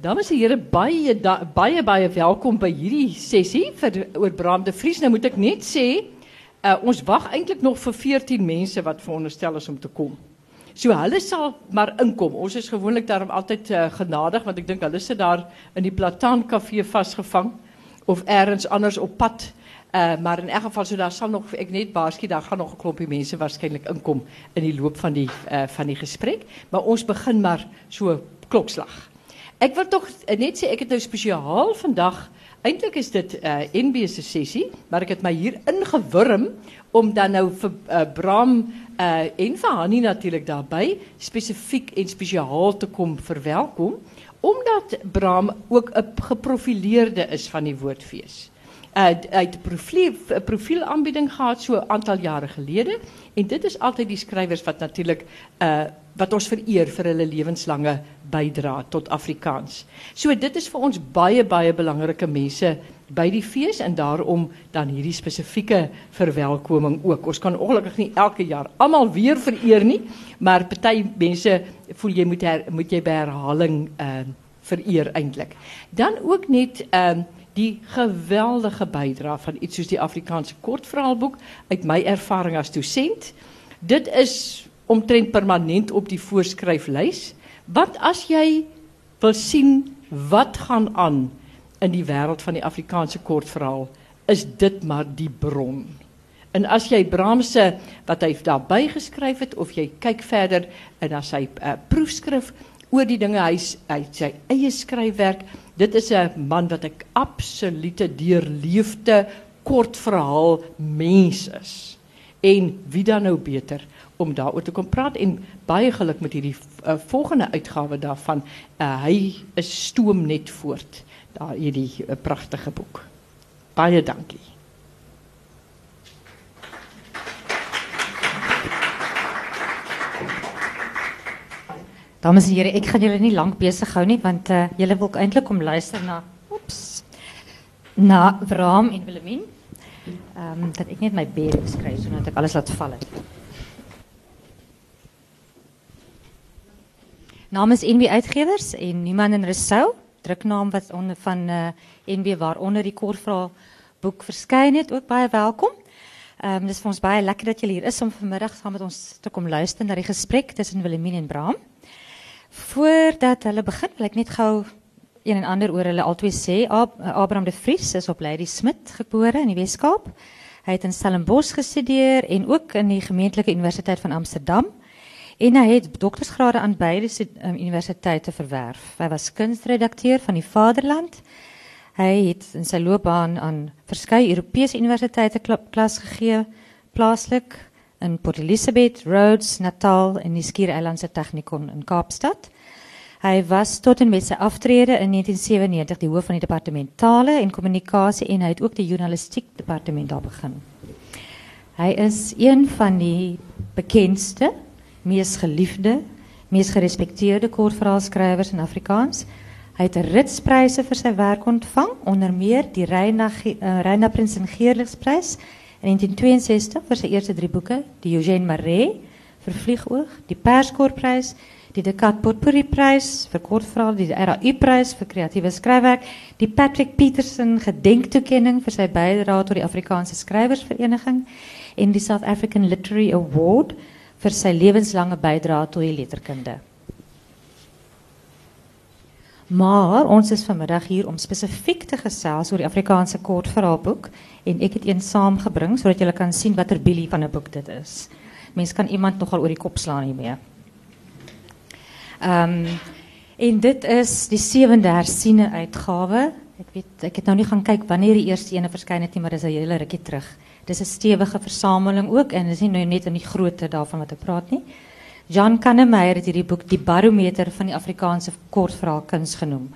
Dames en heren, baie, da, baie, baie welkom bij hierdie sessie vir oor Bram de Vries. Nou moet ek net sê, uh, ons wag eintlik nog vir 14 mense wat veronderstel is om te kom. So hulle sal maar inkom. Ons is gewoonlik daarom altyd uh, genadig want ek dink hulle sit daar in die Plataan Kafee vasgevang of ergens anders op pad. Uh, maar in elk geval so daar sal nog ek net waarsku daar gaan nog 'n klompie mense waarskynlik inkom in die loop van die van die gesprek, maar ons begin maar so klokslag. Ik wil toch net zeggen, ik heb nou speciaal vandaag. Eindelijk is dit uh, eh, NB se sessie, maar ik heb mij hier ingewurm om dan nou vir uh, Bram uh, en vir Hanni natuurlik daarbey spesifiek en spesiaal te kom verwelkom omdat Bram ook 'n geprofileerde is van die woordfees. Uh, uit 'n profiel profielaanbieding gehad so 'n aantal jare gelede en dit is altyd die skrywers wat natuurlik uh wat ons vereer vir hulle lewenslange bydra tot Afrikaans. So dit is vir ons baie baie belangrike mense by die fees en daarom dan hierdie spesifieke verwelkoming ook. Ons kan ongelukkig nie elke jaar almal weer vereer nie, maar party mense voel jy moet moet jy by herhaling uh vereer eintlik. Dan ook net ehm die geweldige bydrae van iets soos die Afrikaanse kortverhaalboek uit my ervaring as dosent. Dit is omtrent permanent op die voorskryflys. Wat as jy wil sien wat gaan aan in die wêreld van die Afrikaanse kortverhaal, is dit maar die bron. En as jy Brahmse wat hy daarby geskryf het of jy kyk verder en as hy 'n uh, proefskrif oor die dinge hy hy sy eie skryfwerk, dit is 'n man wat ek absolute deurleefde kortverhaal mens is. En wie dan nou beter om daaroor te kom praat en baie geluk met hierdie uh, volgende uitgawe daarvan. Uh, hy is stoom net voort daar hierdie uh, pragtige boek. Baie dankie. Dames en heren, ik ga jullie niet lang bezig houden, want uh, jullie wil eindelijk om luisteren naar, oeps, naar Bram en Willemien. Um, dat ik niet mijn beren schrijf, zodat ik alles laat vallen. namens NB Uitgewers en Niemand en Rousseau, druknaam wat van uh, eh, NB waaronder die kortverhaal boek verskyn het, ook baie welkom. Ehm um, dis vir ons baie lekker dat julle hier is om vanmiddag saam met ons te kom luister na die gesprek tussen Willemien en Bram. Voordat hulle begin, wil ek net gou een en ander oor hulle albei sê. Ab Abraham de Vries is op Lady Smit gebore in die Weskaap. Hy het in Stellenbosch gestudeer en ook in die Gemeentelike Universiteit van Amsterdam. En hy het doktorsgrade aan beide um, universiteite verwerf. Hy was kunstredakteur van die Vaderland. Hy het in sy loopbaan aan verskeie Europese universiteite klas gegee, plaaslik in Port Elizabeth, Rhodes, Natal en die Skiereilandse Technikon in Kaapstad. Hy was tot en met sy aftrede in 1997 die hoof van die departement tale en kommunikasie en hy het ook die journalistiek departement daar begin. Hy is een van die bekendste mees geliefde, mees gerespekteerde kortverhaalskrywers in Afrikaans. Hy het ritspryse vir sy werk ontvang, onder meer die Reina uh, Reina Prinsen Geerligsprys in 1962 vir sy eerste drie boeke, die Eugène Marais vir Vliegoog, die Perskorprys, die Decat Potpourri Prys vir kortverhaal, die RAU Prys vir kreatiewe skryfwerk, die Patrick Peterson gedenktoekenning vir sy bydrae tot die Afrikaanse Skrywersvereniging en die South African Literary Award vir sy lewenslange bydrae tot die letterkunde. Maar ons is vanmiddag hier om spesifiek te gesels oor die Afrikaanse kortverhaalboek en ek het een saamgebring sodat kan sien watter bilie van 'n boek dit is. Mense kan iemand nogal oor die kop slaan hiermee. Ehm um, en dit is die sewende hersiene uitgawe. Ek weet ek het nou nie gaan kyk wanneer die eerste ene verskyn het nie, maar dis 'n hele rukkie terug. Dis 'n stewige versameling ook en dis nie nou net in die grootte daarvan wat ek praat nie. Jan Kannemeyer het hierdie boek die barometer van die Afrikaanse kortverhaalkuns genoem.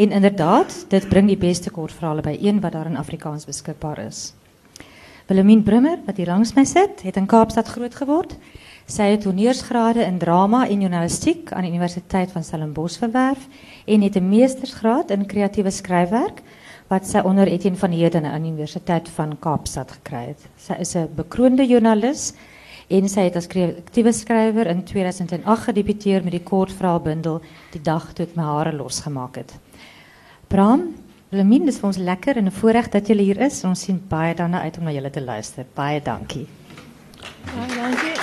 En inderdaad, dit bring die beste kortverhale by een wat daar in Afrikaans beskikbaar is. Willemien Brummer, wat hier langs my sit, het in Kaapstad groot geword. Sy het honeursgrade in drama en journalistiek aan die Universiteit van Stellenbosch verwerf en het 'n meestersgraad in kreatiewe skryfwerk wat sy onder Etienne van Heerden aan die Universiteit van Kaapstad gekry het. Sy is 'n bekroonde joernalis En sy het as kreatiewe skrywer in 2008 gedebuteer met die kortverhaalbundel Die dag toe ek my hare losgemaak het. Bram, Wilhelmine, dis vir ons lekker en 'n voorreg dat julle hier is. Ons sien baie daarna uit om na julle te luister. Baie dankie. Baie dankie.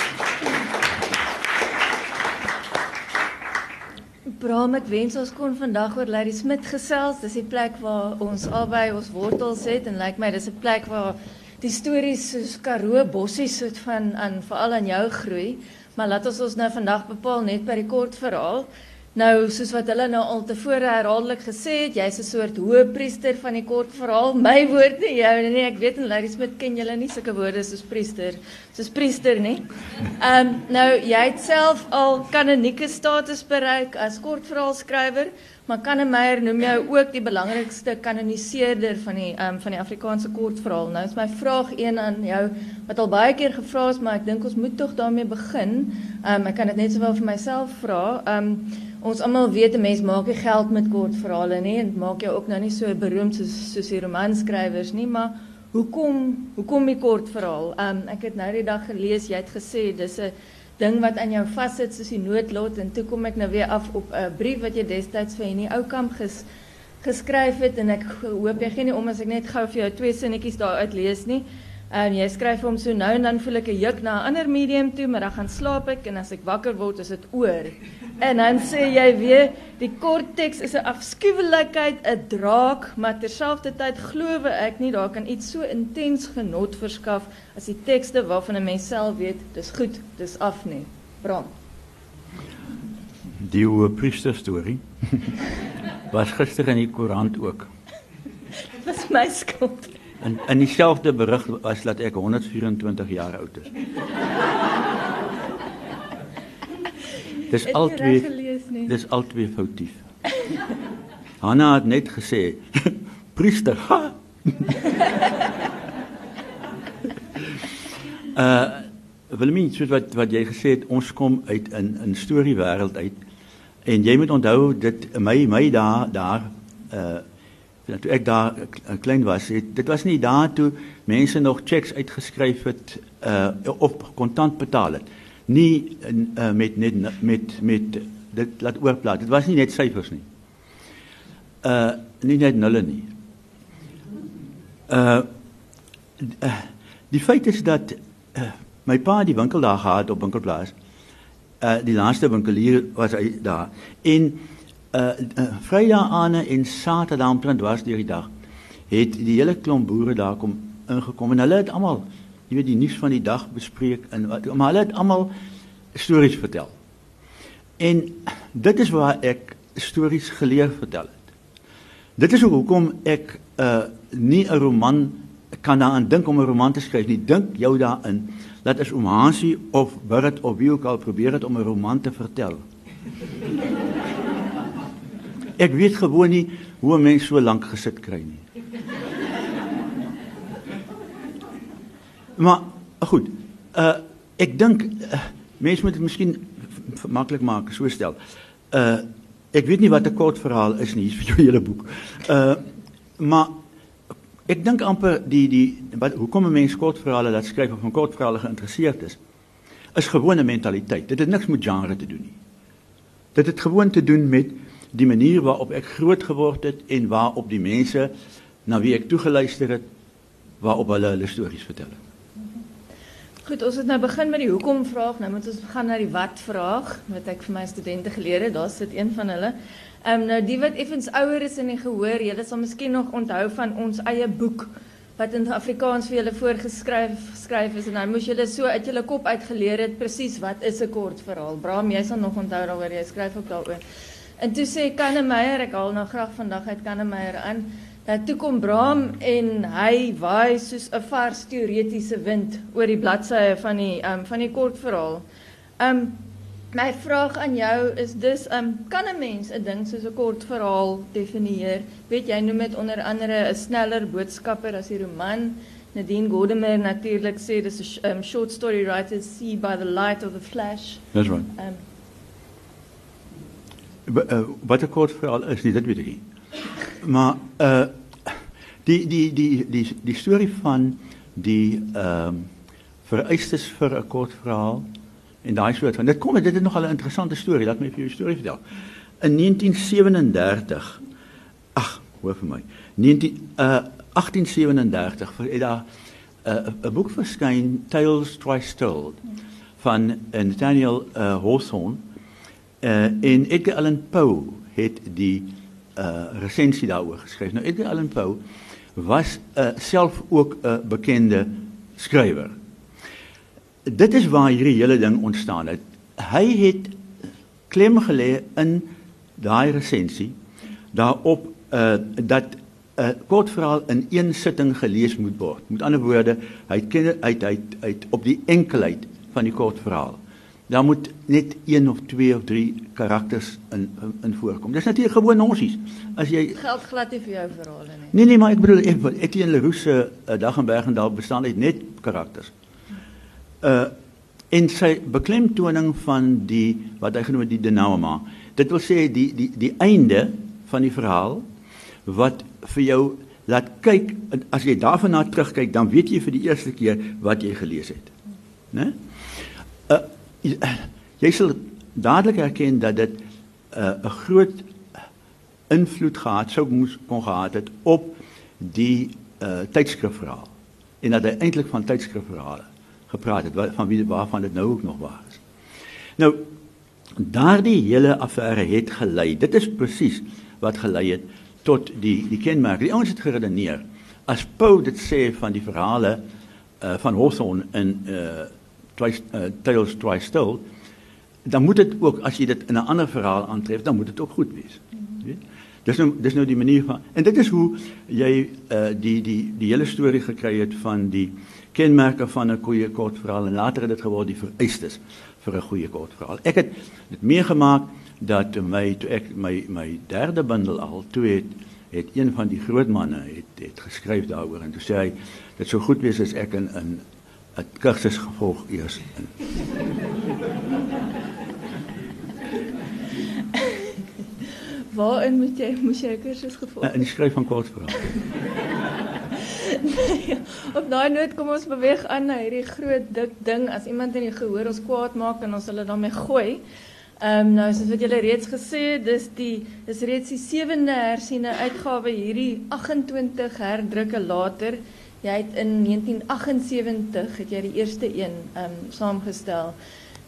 Bram, ek wens ons kon vandag oor Larry Smit gesels. Dis die plek waar ons albei ons wortels het en lyk like my dis 'n plek waar die stories soos Karoo bossies soort van aan veral aan jou groei. Maar laat ons ons nou vandag bepaal net by die kort verhaal. Nou soos wat hulle nou al tevore herhaaldelik gesê het, jy's 'n soort hoëpriester van die kort verhaal. My woord nie jou nie. Ek weet en Larry Smit ken julle nie sulke woorde soos priester. Soos priester nie. Ehm um, nou jy het self al kanonieke status bereik as kortverhaalskrywer, maar Kannemeyer noem jou ook die belangrikste kanoniseerder van die ehm um, van die Afrikaanse kortverhaal. Nou is my vraag een aan jou wat al baie keer gevra is, maar ek dink ons moet tog daarmee begin. Ehm um, ek kan dit net sowel vir myself vra. Ehm um, Ons almal weet 'n mens maak nie geld met kortverhale nie en maak jou ook nou nie so beroemd soos soos die romanskrywers nie, maar hoekom hoekom die kortverhaal? Um ek het nou die dag gelees jy het gesê dis 'n ding wat aan jou vassit soos die noodlot en toe kom ek nou weer af op 'n brief wat jy destyds vir Henny Oukamp ges, geskryf het en ek hoop jy gee nie om as ek net gou vir jou twee sinnetjies daaruit lees nie. En jy skryf hom so nou en dan voel ek 'n juk na 'n ander medium toe, maar dan gaan slaap ek en as ek wakker word is dit oor. En dan sê jy weer die kort teks is 'n afskuwelikheid, 'n draak, maar terselfdertyd glo ek nie daar kan iets so intens genot verskaf as die tekste waarvan 'n mens self weet dis goed, dis af nie. Brand. Die oue priester storie was gister in die koerant ook. Dit was my skuld. In in dieselfde berig was dat ek 124 jaar oud is. Dis altyd Dis altyd foutief. Hanna het net gesê priester. uh Wilmien, soos wat wat jy gesê het, ons kom uit in 'n storie wêreld uit. En jy moet onthou dit my my daar daar uh toe ek daar uh, klein was, het, dit was nie daar toe mense nog checks uitgeskryf het uh of kontant betaal het. Nie uh, met net met met dit laat oorplaat. Dit was nie net syfers nie. Uh nie net nulle nie. Uh, uh die feit is dat uh, my pa die winkel daar gehad op winkelplaas. Uh die laaste winkelier was hy daar. En uh, uh Vrydag aan en Saterdag omtrent was deur die dag het die hele klomp boere daar kom ingekom en hulle het almal jy weet die nuus van die dag bespreek en wat maar hulle het almal stories vertel. En dit is waar ek stories geleer vertel het. Dit is hoekom ek uh nie 'n roman kan daaraan dink om 'n roman te skryf nie. Dink jou daarin dat as oom Hansie of Burrit of wie ook al probeer het om 'n roman te vertel. Ek weet gewoon nie hoe 'n mens so lank gesit kry nie. Maar goed, uh ek dink uh, mense moet dit miskien maklik maak, so stel. Uh ek weet nie wat 'n kort verhaal is nie, vir jou hele boek. Uh maar ek dink amper die die wat hoekom 'n mens kort verhale laat skryf of 'n kort verhaal geïnteresseerd is, is gewone mentaliteit. Dit het niks met genre te doen nie. Dit het gewoon te doen met die manier waarop ek groot geword het en waarop die mense na wie ek toegeluister het waarop hulle hulle stories vertel het. Goed, ons het nou begin met die hoekom vraag, nou moet ons gaan na die wat vraag wat ek vir my studente geleer het. Daar sit een van hulle. Ehm nou die wat effens ouer is in die gehoor, julle sal miskien nog onthou van ons eie boek wat in Afrikaans vir julle voorgeskryf skryf is en nou moes julle so uit julle kop uitgeleer het presies wat is 'n kort verhaal. Bram, jy sal nog onthou daaroor jy skryf ook daaroor. En toe sê Kannemeyer, ek haal nou graag vandag uit Kannemeyer aan, dat toe kom Bram en hy waai soos 'n vars teoretiese wind oor die bladsye van die um van die kort verhaal. Um my vraag aan jou is dus um kan 'n mens 'n ding soos 'n kort verhaal definieer? Weet jy noem dit onder andere 'n sneller boodskapper as die roman? Nadine Gordimer natuurlik sê dis 'n um, short story writer see by the light of the flash. That's right. Um wat 'n kort verhaal is, nie, dit weet ek nie. Maar uh die die die die die storie van die ehm uh, vereistes vir 'n kort verhaal en daai soort van. Dit kom dit is nogal 'n interessante storie. Laat my vir jou storie vertel. In 1937 ag, hoor vir my. 19 uh 1837 het daar 'n uh, 'n boek verskyn Tales Twice Told van Nathaniel uh, Hawthorne uh, en Edgar Allan Poe het die uh, recensie daaroor geskryf. Nou Edgar Allan Poe was uh, self ook 'n bekende skrywer. Dit is waar hierdie hele ding ontstaan het. Hy het klem gelê in daai recensie daarop uh, dat 'n uh, kort verhaal in een sitting gelees moet word. Met ander woorde, hy het uit uit uit op die enkelheid van die kort verhaal. Daar moet net een of twee of drie karakters in in voorkom. Dis natuurlik gewoon nonsies. As jy geld glad nie vir jou verhale nie. Nee nee, maar ek bedoel ek Etienne Leroux se uh, Dag en Berg en daar bestaan net karakters. Uh en sy beklemtoning van die wat hy genoem het die denouement. Dit wil sê die die die einde van die verhaal wat vir jou laat kyk as jy daarvan na terugkyk dan weet jy vir die eerste keer wat jy gelees het. Né? Uh jy sal dadelik herken dat dit 'n uh, groot invloed gehad sou moes kon gehad het op die uh tydskrifverhaal en dat hy eintlik van tydskrifverhale gepraat het van wie waarvan dit nou ook nog waar is. Nou daardie hele affære het gelei. Dit is presies wat gelei het tot die die kenmerk. Die ouens het geredeneer as Poe dit sê van die verhale uh van Hawthorne in uh twice uh, tales twice told dan moet dit ook as jy dit in 'n ander verhaal aantref dan moet dit ook goed wees. Weet? Dis nou dis nou die manier van en dit is hoe jy uh, die die die hele storie gekry het van die kenmerke van 'n goeie kort verhaal en later het dit geword die vereistes vir 'n goeie kort verhaal ek het dit meegemaak dat my toe ek my my derde bundel al toe het het een van die groot manne het het geskryf daaroor en toe sê hy dit sou goed wees as ek in in 'n kursus gevolg eers in. Waarin moet jy moes jy 'n kursus gevolg? In die skryf van kortverhale. nee, op daai noot kom ons beweeg aan na hierdie groot dik ding as iemand in die gehoor ons kwaad maak en ons hulle daarmee gooi. Ehm um, nou soos wat julle reeds gesê het, dis die dis reeds die sewende hersiene uitgawe hierdie 28 herdrukke later. Jy het in 1978 het jy die eerste een ehm um, saamgestel.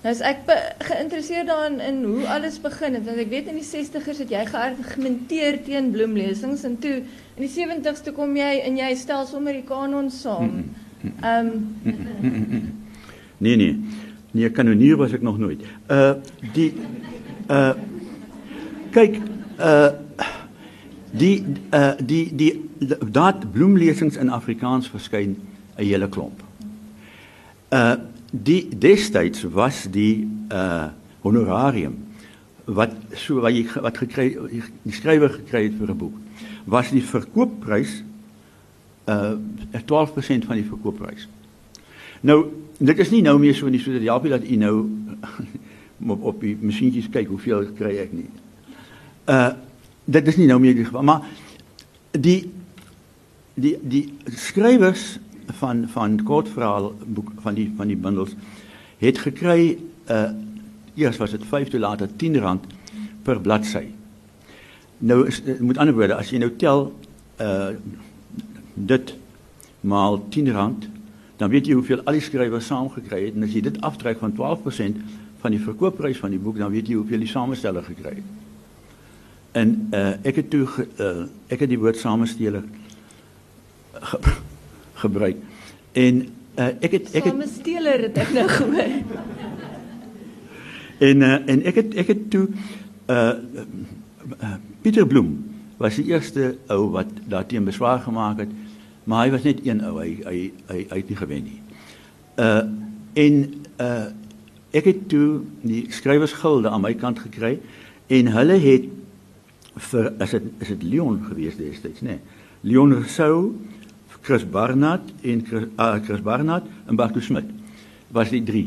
Nou is ek geïnteresseerd daarin in hoe alles begin het want ek weet in die 60's het jy geargumenteer teen bloemlesings en toe in die 70's toe kom jy en jy stel sommer die kanon saam. Ehm um, Nee nee. Nee, kanonier was ek nog nooit. Uh die uh kyk uh die uh die die daad bloemlesings in Afrikaans verskyn 'n hele klomp. Uh die destyds was die uh honorarium wat so wat jy wat gekry die skrywer gekry het vir 'n boek was die verkoopprys uh 12% van die verkoopprys. Nou dit is nie nou meer so nie sodat jy help dat u nou op op die masjienkies kyk hoeveel kry ek nie. Uh dit is nie nou meer die geval maar die die die skrywers van van kortverhaal boek van die van die bundels het gekry uh eers was dit 5 tot later 10 rand per bladsy. Nou is eh, met ander woorde as jy nou tel uh dit maal 10 rand dan weet jy hoeveel al die skrywers saamgekry het en as jy dit aftrek van 12% van die verkoopprys van die boek dan weet jy hoeveel die samesteller gekry het. En uh ek het toe uh ek het die woord samesteller ge gebruik. En uh, ek het ek het Samesteler het ek nou gehoor. en uh, en ek het ek het toe uh, uh Pieter Bloem was die eerste ou wat daarteen beswaar gemaak het, maar hy was net een ou, hy hy hy, hy het nie gewen nie. Uh en uh ek het toe die skrywersgilde aan my kant gekry en hulle het vir as dit is dit Leon gewees destyds, nê. Nee, Leon Rousseau Chris Barnard en Chris, uh, Chris Barnard en Bart Smit was die drie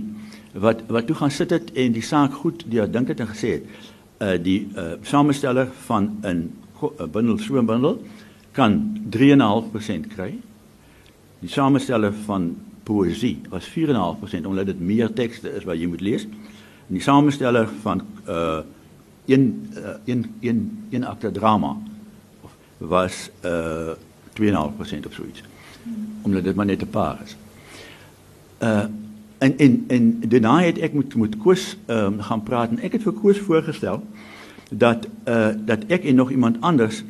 wat wat toe gaan sit het en die saak goed die dink het en gesê het uh die uh samesteller van 'n 'n bundel kan 3.5% kry. Die samesteller van poësie was 4.5% omdat dit meer tekste is wat jy moet lees. En die samesteller van uh een uh, een een een akte drama was uh 2.5% of so iets. Omdat dit maar net 'n paar is. Uh en en en daarna het ek met met Koos ehm um, gaan praat en ek het vir Koos voorgestel dat uh dat ek en nog iemand anders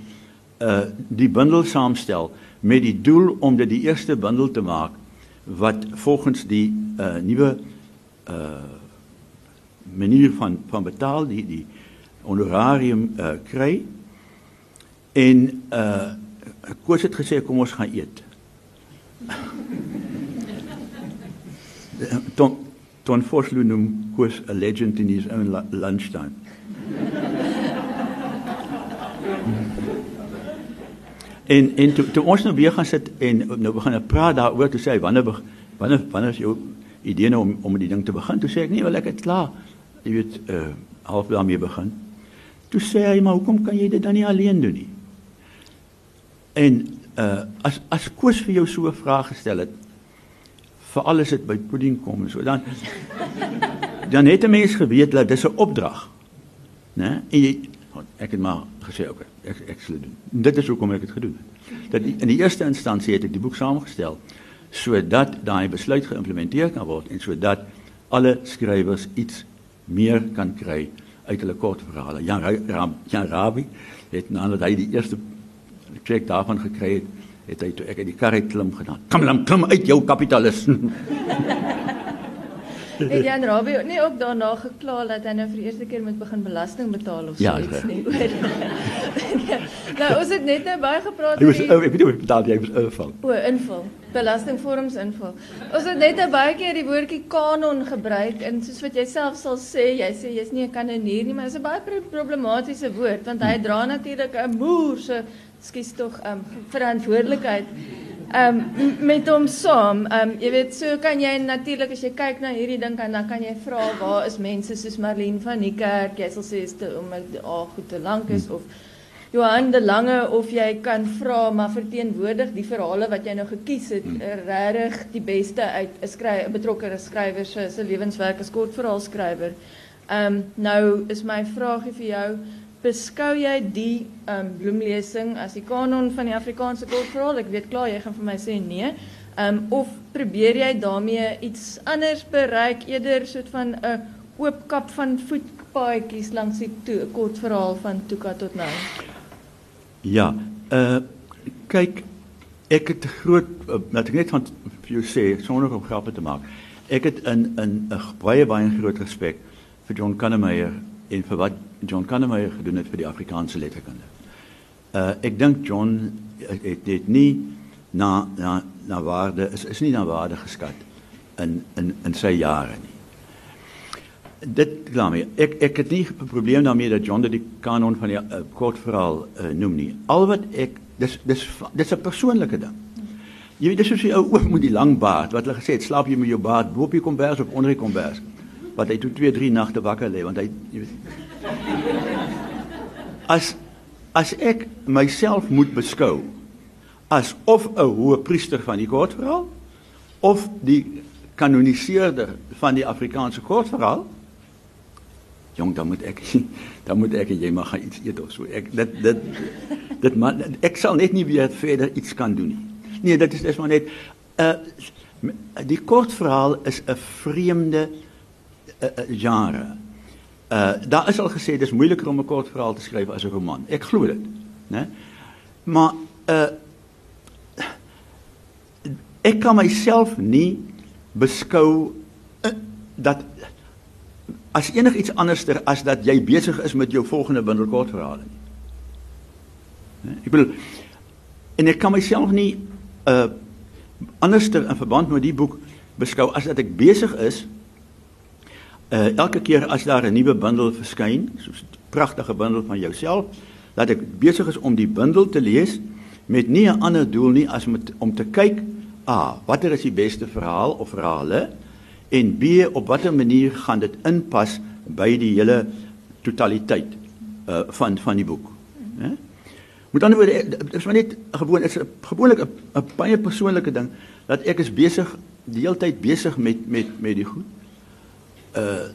uh die bundel saamstel met die doel om dit die eerste bundel te maak wat volgens die uh nuwe uh manier van van betaal die die honorarium uh kry en uh Koos het gesê kom ons gaan eet. Ton Ton Forslu noem Koos a legend in his own lunchtime. en en toe, toe ons nou weer gaan sit en nou begin praat daaroor toe sê hy wanneer wanneer wanneer is jou idee nou om om die ding te begin toe sê ek nee wel ek het klaar jy weet uh half daarmee begin toe sê hy maar hoekom kan jy dit dan nie alleen doen nie en uh as as Koos vir jou so 'n vraag gestel het vir alles dit by pudding kom en so dan dan het 'n mens geweet dat dis 'n opdrag né en jy ek het maar gesê okay, ek ek sal doen. Dit is hoekom ek dit gedoen het. Dat die, in die eerste instansie het ek die boek saamgestel sodat daai besluit geïmplementeer kan word en sodat alle skrywers iets meer kan kry uit hulle kortverhale. Jan Ram, Jan Rabbi het nadat hy die eerste check daarvan gekry het, het hy toe ek uit die kar uit klim gedaan. Kom klim, klim uit jou kapitalis. Het Jan Rabie nie ook daarna gekla dat hy nou vir die eerste keer moet begin belasting betaal of so ja, iets nie oor. nou ons het net nou baie gepraat oor die ek weet nie betaal jy moet invul. O, invul. Belastingvorms invul. Ons het net nou baie keer die woordjie kanon gebruik en soos wat jy self sal sê, jy sê jy's nie 'n kanonier nie, maar dit is 'n baie problematiese woord want hy dra natuurlik 'n moer se skus tog um, verantwoordelikheid um, met hom saam. Um, jy weet, so kan jy natuurlik as jy kyk na hierdie ding kan dan kan jy vra waar is mense soos Marlene van die kerk? Jy sal sê is te om dit al goed te lank is of Johan de Lange of jy kan vra maar verteenwoordig die verhale wat jy nou gekies het hmm. regtig die beste uit 'n skrywer betrokke skrywer se se lewenswerk as kortverhaalskrywer. Ehm um, nou is my vraagie vir jou beskou jy die um, bloemlesing as die kanon van die Afrikaanse kortverhaal? Ek weet klaar jy gaan vir my sê nee. Um, of probeer jy daarmee iets anders bereik eerder soort van 'n oop kap van voetpaadjies langs die toe, kortverhaal van Tuka tot nou? Ja, uh kyk ek het groot uh, net net van vir jou sê sonder om grappe te maak. Ek het in in 'n baie baie groot respek vir John Kannemeyer en vir wat John Kannemeyer gedoen het vir die Afrikaanse letterkunde. Uh ek dink John het dit nie na na na waarde is is nie na waarde geskat in in in sy jare nie. Dit klaar my. Ek ek het nie 'n probleem daarmee dat John die kanon van die uh, kortverhaal uh, noem nie. Al wat ek dis dis dis 'n persoonlike ding. Jy weet dis soos die ou oom met die lang baard wat hulle gesê het slaap jy met jou baard bo op die kombers of onder die kombers wat hy toe 2 3 nagte wakker lê want hy jy weet as as ek myself moet beskou as of 'n hoë priester van die kortverhaal of die kanoniseerder van die Afrikaanse kortverhaal jong dan moet ek dan moet ek jy mag iets eet of so ek dit dit dit man ek sal net nie weer verder iets kan doen nie nee dit is dis maar net uh die kortverhaal is 'n vreemde uh, genre. Uh daar is al gesê dis moeiliker om 'n kort verhaal te skryf as 'n roman. Ek glo dit, né? Maar uh ek kan myself nie beskou uh, dat as enigiets anderster as dat jy besig is met jou volgende bundel kortverhale nie. Ek bedoel en ek kan myself nie uh anderster in verband met die boek beskou as dat ek besig is uh, elke keer as daar 'n nuwe bundel verskyn, soos 'n pragtige bundel van jouself, dat ek besig is om die bundel te lees met nie 'n ander doel nie as met, om te kyk, a, watter is die beste verhaal of verhale en b, op watter manier gaan dit inpas by die hele totaliteit uh, van van die boek. Hè? Met ander woorde, dit is maar net gewoon is 'n gewoonlik 'n baie persoonlike ding dat ek is besig die hele tyd besig met met met die goed. Uh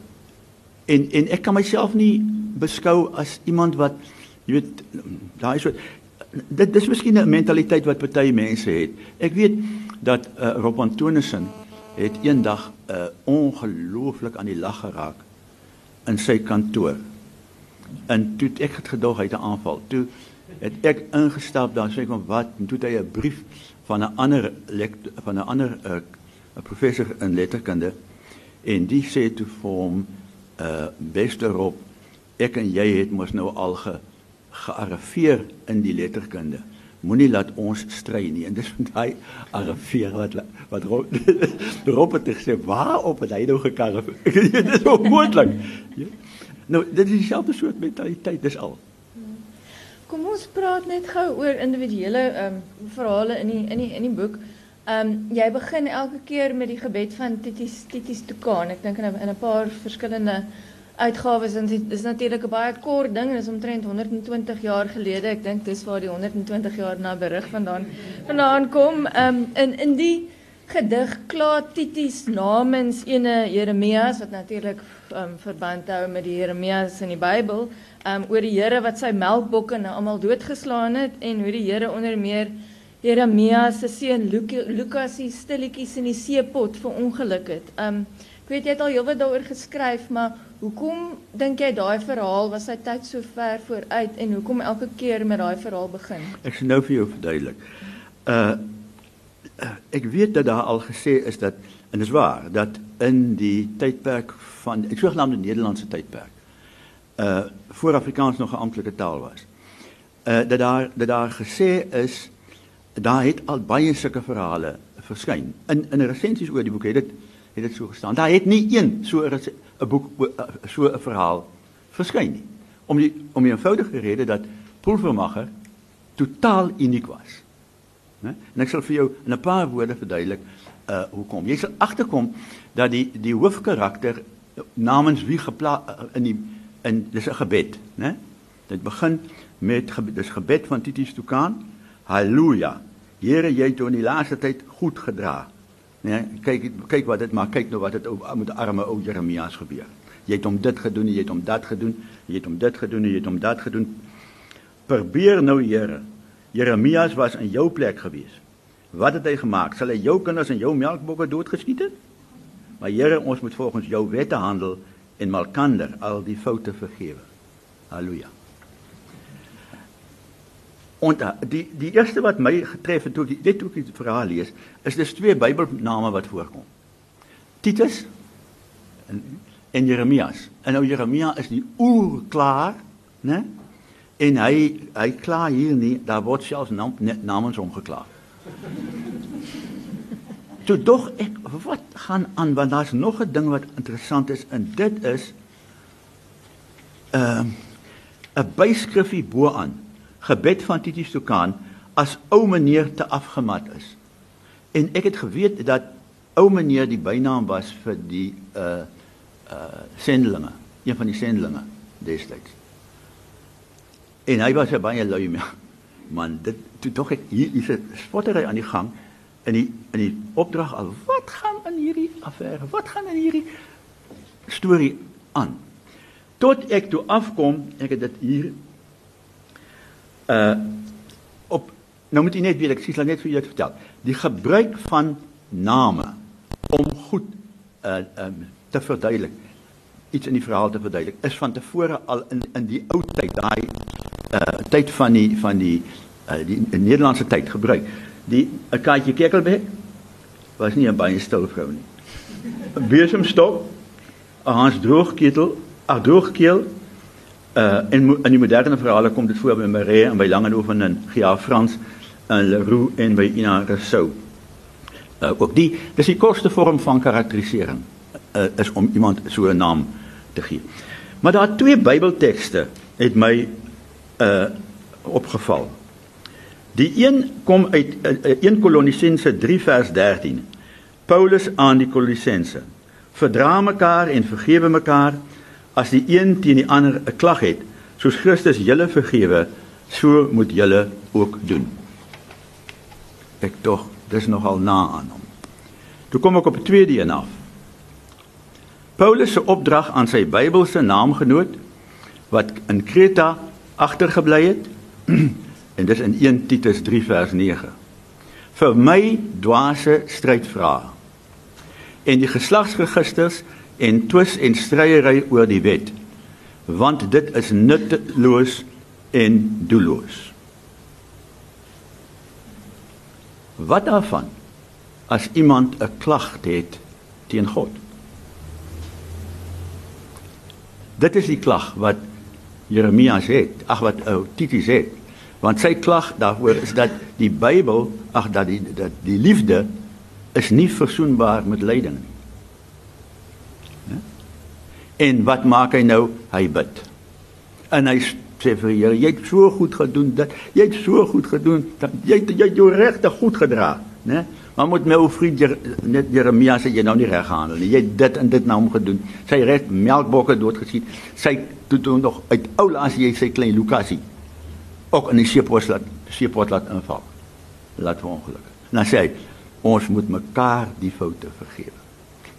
en en ek kan myself nie beskou as iemand wat jy weet daai so dit dis miskien 'n mentaliteit wat party mense het. Ek weet dat uh, Rob Antonissen het eendag uh, ongelooflik aan die lag geraak in sy kantoor. En toe ek het gedog hy het 'n aanval. Toe het ek ingestap daar sê van wat en toe het hy 'n brief van 'n ander van 'n ander uh, professor in letterkunde en die sê toe vir hom uh beste Rob ek en jy het mos nou al ge gearriveer in die letterkunde. Moenie laat ons stry nie. En dis van daai arriveer wat wat Rob het gesê, "Waarop het hy nou gekarre?" dit is onmoontlik. Ja. Nou, dit is dieselfde soort mentaliteit, dis al. Kom ons praat net gou oor individuele ehm um, verhale in die in die in die boek. Ehm um, jy begin elke keer met die gebed van Titis Titis Tukaan. Ek dink in 'n paar verskillende uitgawes en dit is natuurlik 'n baie kort ding en is omtrent 120 jaar gelede. Ek dink dis waar die 120 jaar na berig vandaan vandaan kom. Ehm um, in in die gedig kla Titus namens ene Jeremias wat natuurlik um, verband hou met die Jeremias in die Bybel, ehm um, oor die Here wat sy melkbokke nou almal doodgeslaan het en hoe die Here onder meer Jeremias se seun Lukas se stilletjies in die seepot verongeluk het. Ehm um, ek weet jy het al heelwat daaroor geskryf, maar Hoekom dink jy daai verhaal was sy tyd so ver vooruit en hoekom elke keer met daai verhaal begin? Ek sê nou vir jou verduidelik. Uh, ek weet dat daar al gesê is dat en dit is waar dat in die tydperk van ek sogenaamde Nederlandse tydperk uh voor Afrikaans nog 'n amptelike taal was. Uh dat daar dat daar gesê is daar het al baie sulke verhale verskyn. In in resensies oor die boek het dit het dit so gestaan. Daar het nie een so 'n boek so 'n verhaal verskyn nie. Om die om die eenvoudige rede dat Pulvermacher totaal uniek was. Né? En ek sal vir jou in 'n paar woorde verduidelik uh hoekom. Jy sal agterkom dat die die hoofkarakter namens wie gepla in die in dis 'n gebed, né? Dit begin met dis gebed van Titus Tukan. Halleluja. Here, jy het in die laaste tyd goed gedra. Nee, kyk kyk wat dit maar kyk nou wat dit met arme ou Jeremias gebeur. Jy het hom dit gedoen, jy het hom dat gedoen, jy het hom dit gedoen, jy het hom dat gedoen. Probeer nou Here. Jeremias was in jou plek gewees. Wat het hy gemaak? Sal hy jou kinders en jou melkbokke doodgeskiet het? Maar Here, ons moet volgens jou wette handel en malkander al die foute vergewe. Halleluja. En uh, die die eerste wat my getref het toe ek dit ook die verhaal lees, is dis twee Bybelname wat voorkom. Titus en en Jeremias. En nou Jeremia is die oer klaar, né? En hy hy kla hier nie, daar word selfs naam, net namens hom gekla. Toe dog ek wat gaan aan want daar's nog 'n ding wat interessant is en dit is ehm uh, 'n byskrifie bo aan gebed van Titus Tukan as ou meneer te afgemat is. En ek het geweet dat ou meneer die bynaam was vir die uh uh sendelinge, een van die sendelinge destyds. En hy was 'n baie lui man. Dit toe tog ek hier is 'n spottery aan die gang in die in die opdrag al. Wat gaan in hierdie affære? Wat gaan in hierdie storie aan? Tot ek toe afkom, ek het dit hier uh op nou moet jy net weet ek sies net vir jou vertel. Die gebruik van name om goed uh um te verduidelik iets in die verhaal te verduidelik is van tevore al in in die ou tyd daai uh tyd van die van die uh die Nederlandse tyd gebruik. Die 'n kaartjie kekelbek was nie 'n baie stil vrou nie. Besemstok, 'n Hans droogketel, 'n droogkeel Uh in in die moderne verhale kom dit voor by Marie en by Langehoven en Gia Frans en Leroux en by Ina Rousseau. Uh ook die dis die kortste vorm van karakterisering uh, is om iemand so 'n naam te gee. Maar daar twee Bybeltekste het my uh opgeval. Die een kom uit uh, 1 Kolonisense 3 vers 13. Paulus aan die Kolonisense: Verdra mekaar en vergewe mekaar as die een teen die ander 'n klag het, soos Christus julle vergewe, so moet julle ook doen. Ek tog, dis nogal na aan hom. Toe kom ek op 'n tweede een af. Paulus se opdrag aan sy Bybelse naamgenoot wat in Kreta agtergebly het en dis in 1 Titus 3 vers 9. Vir my dwaase strydvrae en die geslagsregisters en twis en stryery oor die wet want dit is nutteloos en doelloos. Wat daarvan as iemand 'n klag het teen God? Dit is die klag wat Jeremia het, ag wat ou Titus het. Want sy klag daaroor is dat die Bybel, ag dat die dat die liefde is nie versoenbaar met lyding nie. En wat maak hy nou? Hy bid. En hy sê vir die Here, jy het so goed gedoen dat jy het so goed gedoen dat jy jy het jou regte goed gedra, né? Maar moet my ou vriend net Jeremia sê jy nou nie reg gehandel nie. Jy het dit en dit nou om gedoen. Sy reg melkbokke doodgesien. Sy toe toe nog uit ou as jy sy klein Lukasie ook in die seepot laat seepot laat inval. Laat vir ongeluk. Dan sê hy ons moet mekaar die foute vergewe.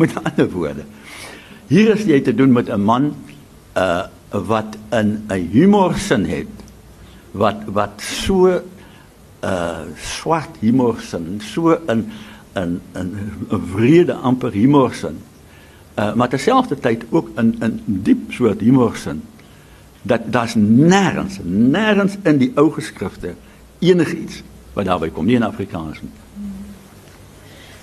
Met ander woorde, Hier is jy te doen met 'n man uh wat in 'n humorsin het wat wat so uh swart humorsin, so in 'n vrede amper humorsin. Uh maar terselfdertyd ook in in diep soort humorsin dat daar's nêrens nêrens in die ou geskrifte enigiets wat daarby kom nie in Afrikaans.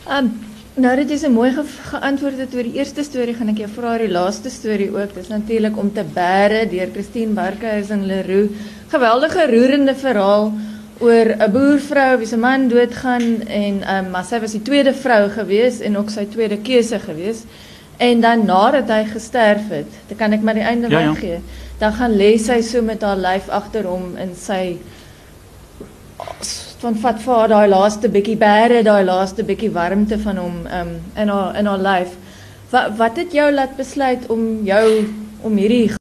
Um Nou dit is 'n mooi ge geantwoord het oor die eerste storie, gaan ek jou vra oor die laaste storie ook. Dis natuurlik om te bære deur Christine Barkhuizen Leroux. Geweldige roerende verhaal oor 'n boervrou wie se man doodgaan en um, maar sy was die tweede vrou gewees en ook sy tweede keuse gewees. En dan nadat hy gesterf het, dan kan ek maar die einde ja, ja. weggee. Dan gaan lê sy so met haar lyf agter hom in sy van vat vir haar daai laaste bietjie bære, daai laaste bietjie warmte van hom um in haar in haar lyf. Wat wat het jou laat besluit om jou om hierdie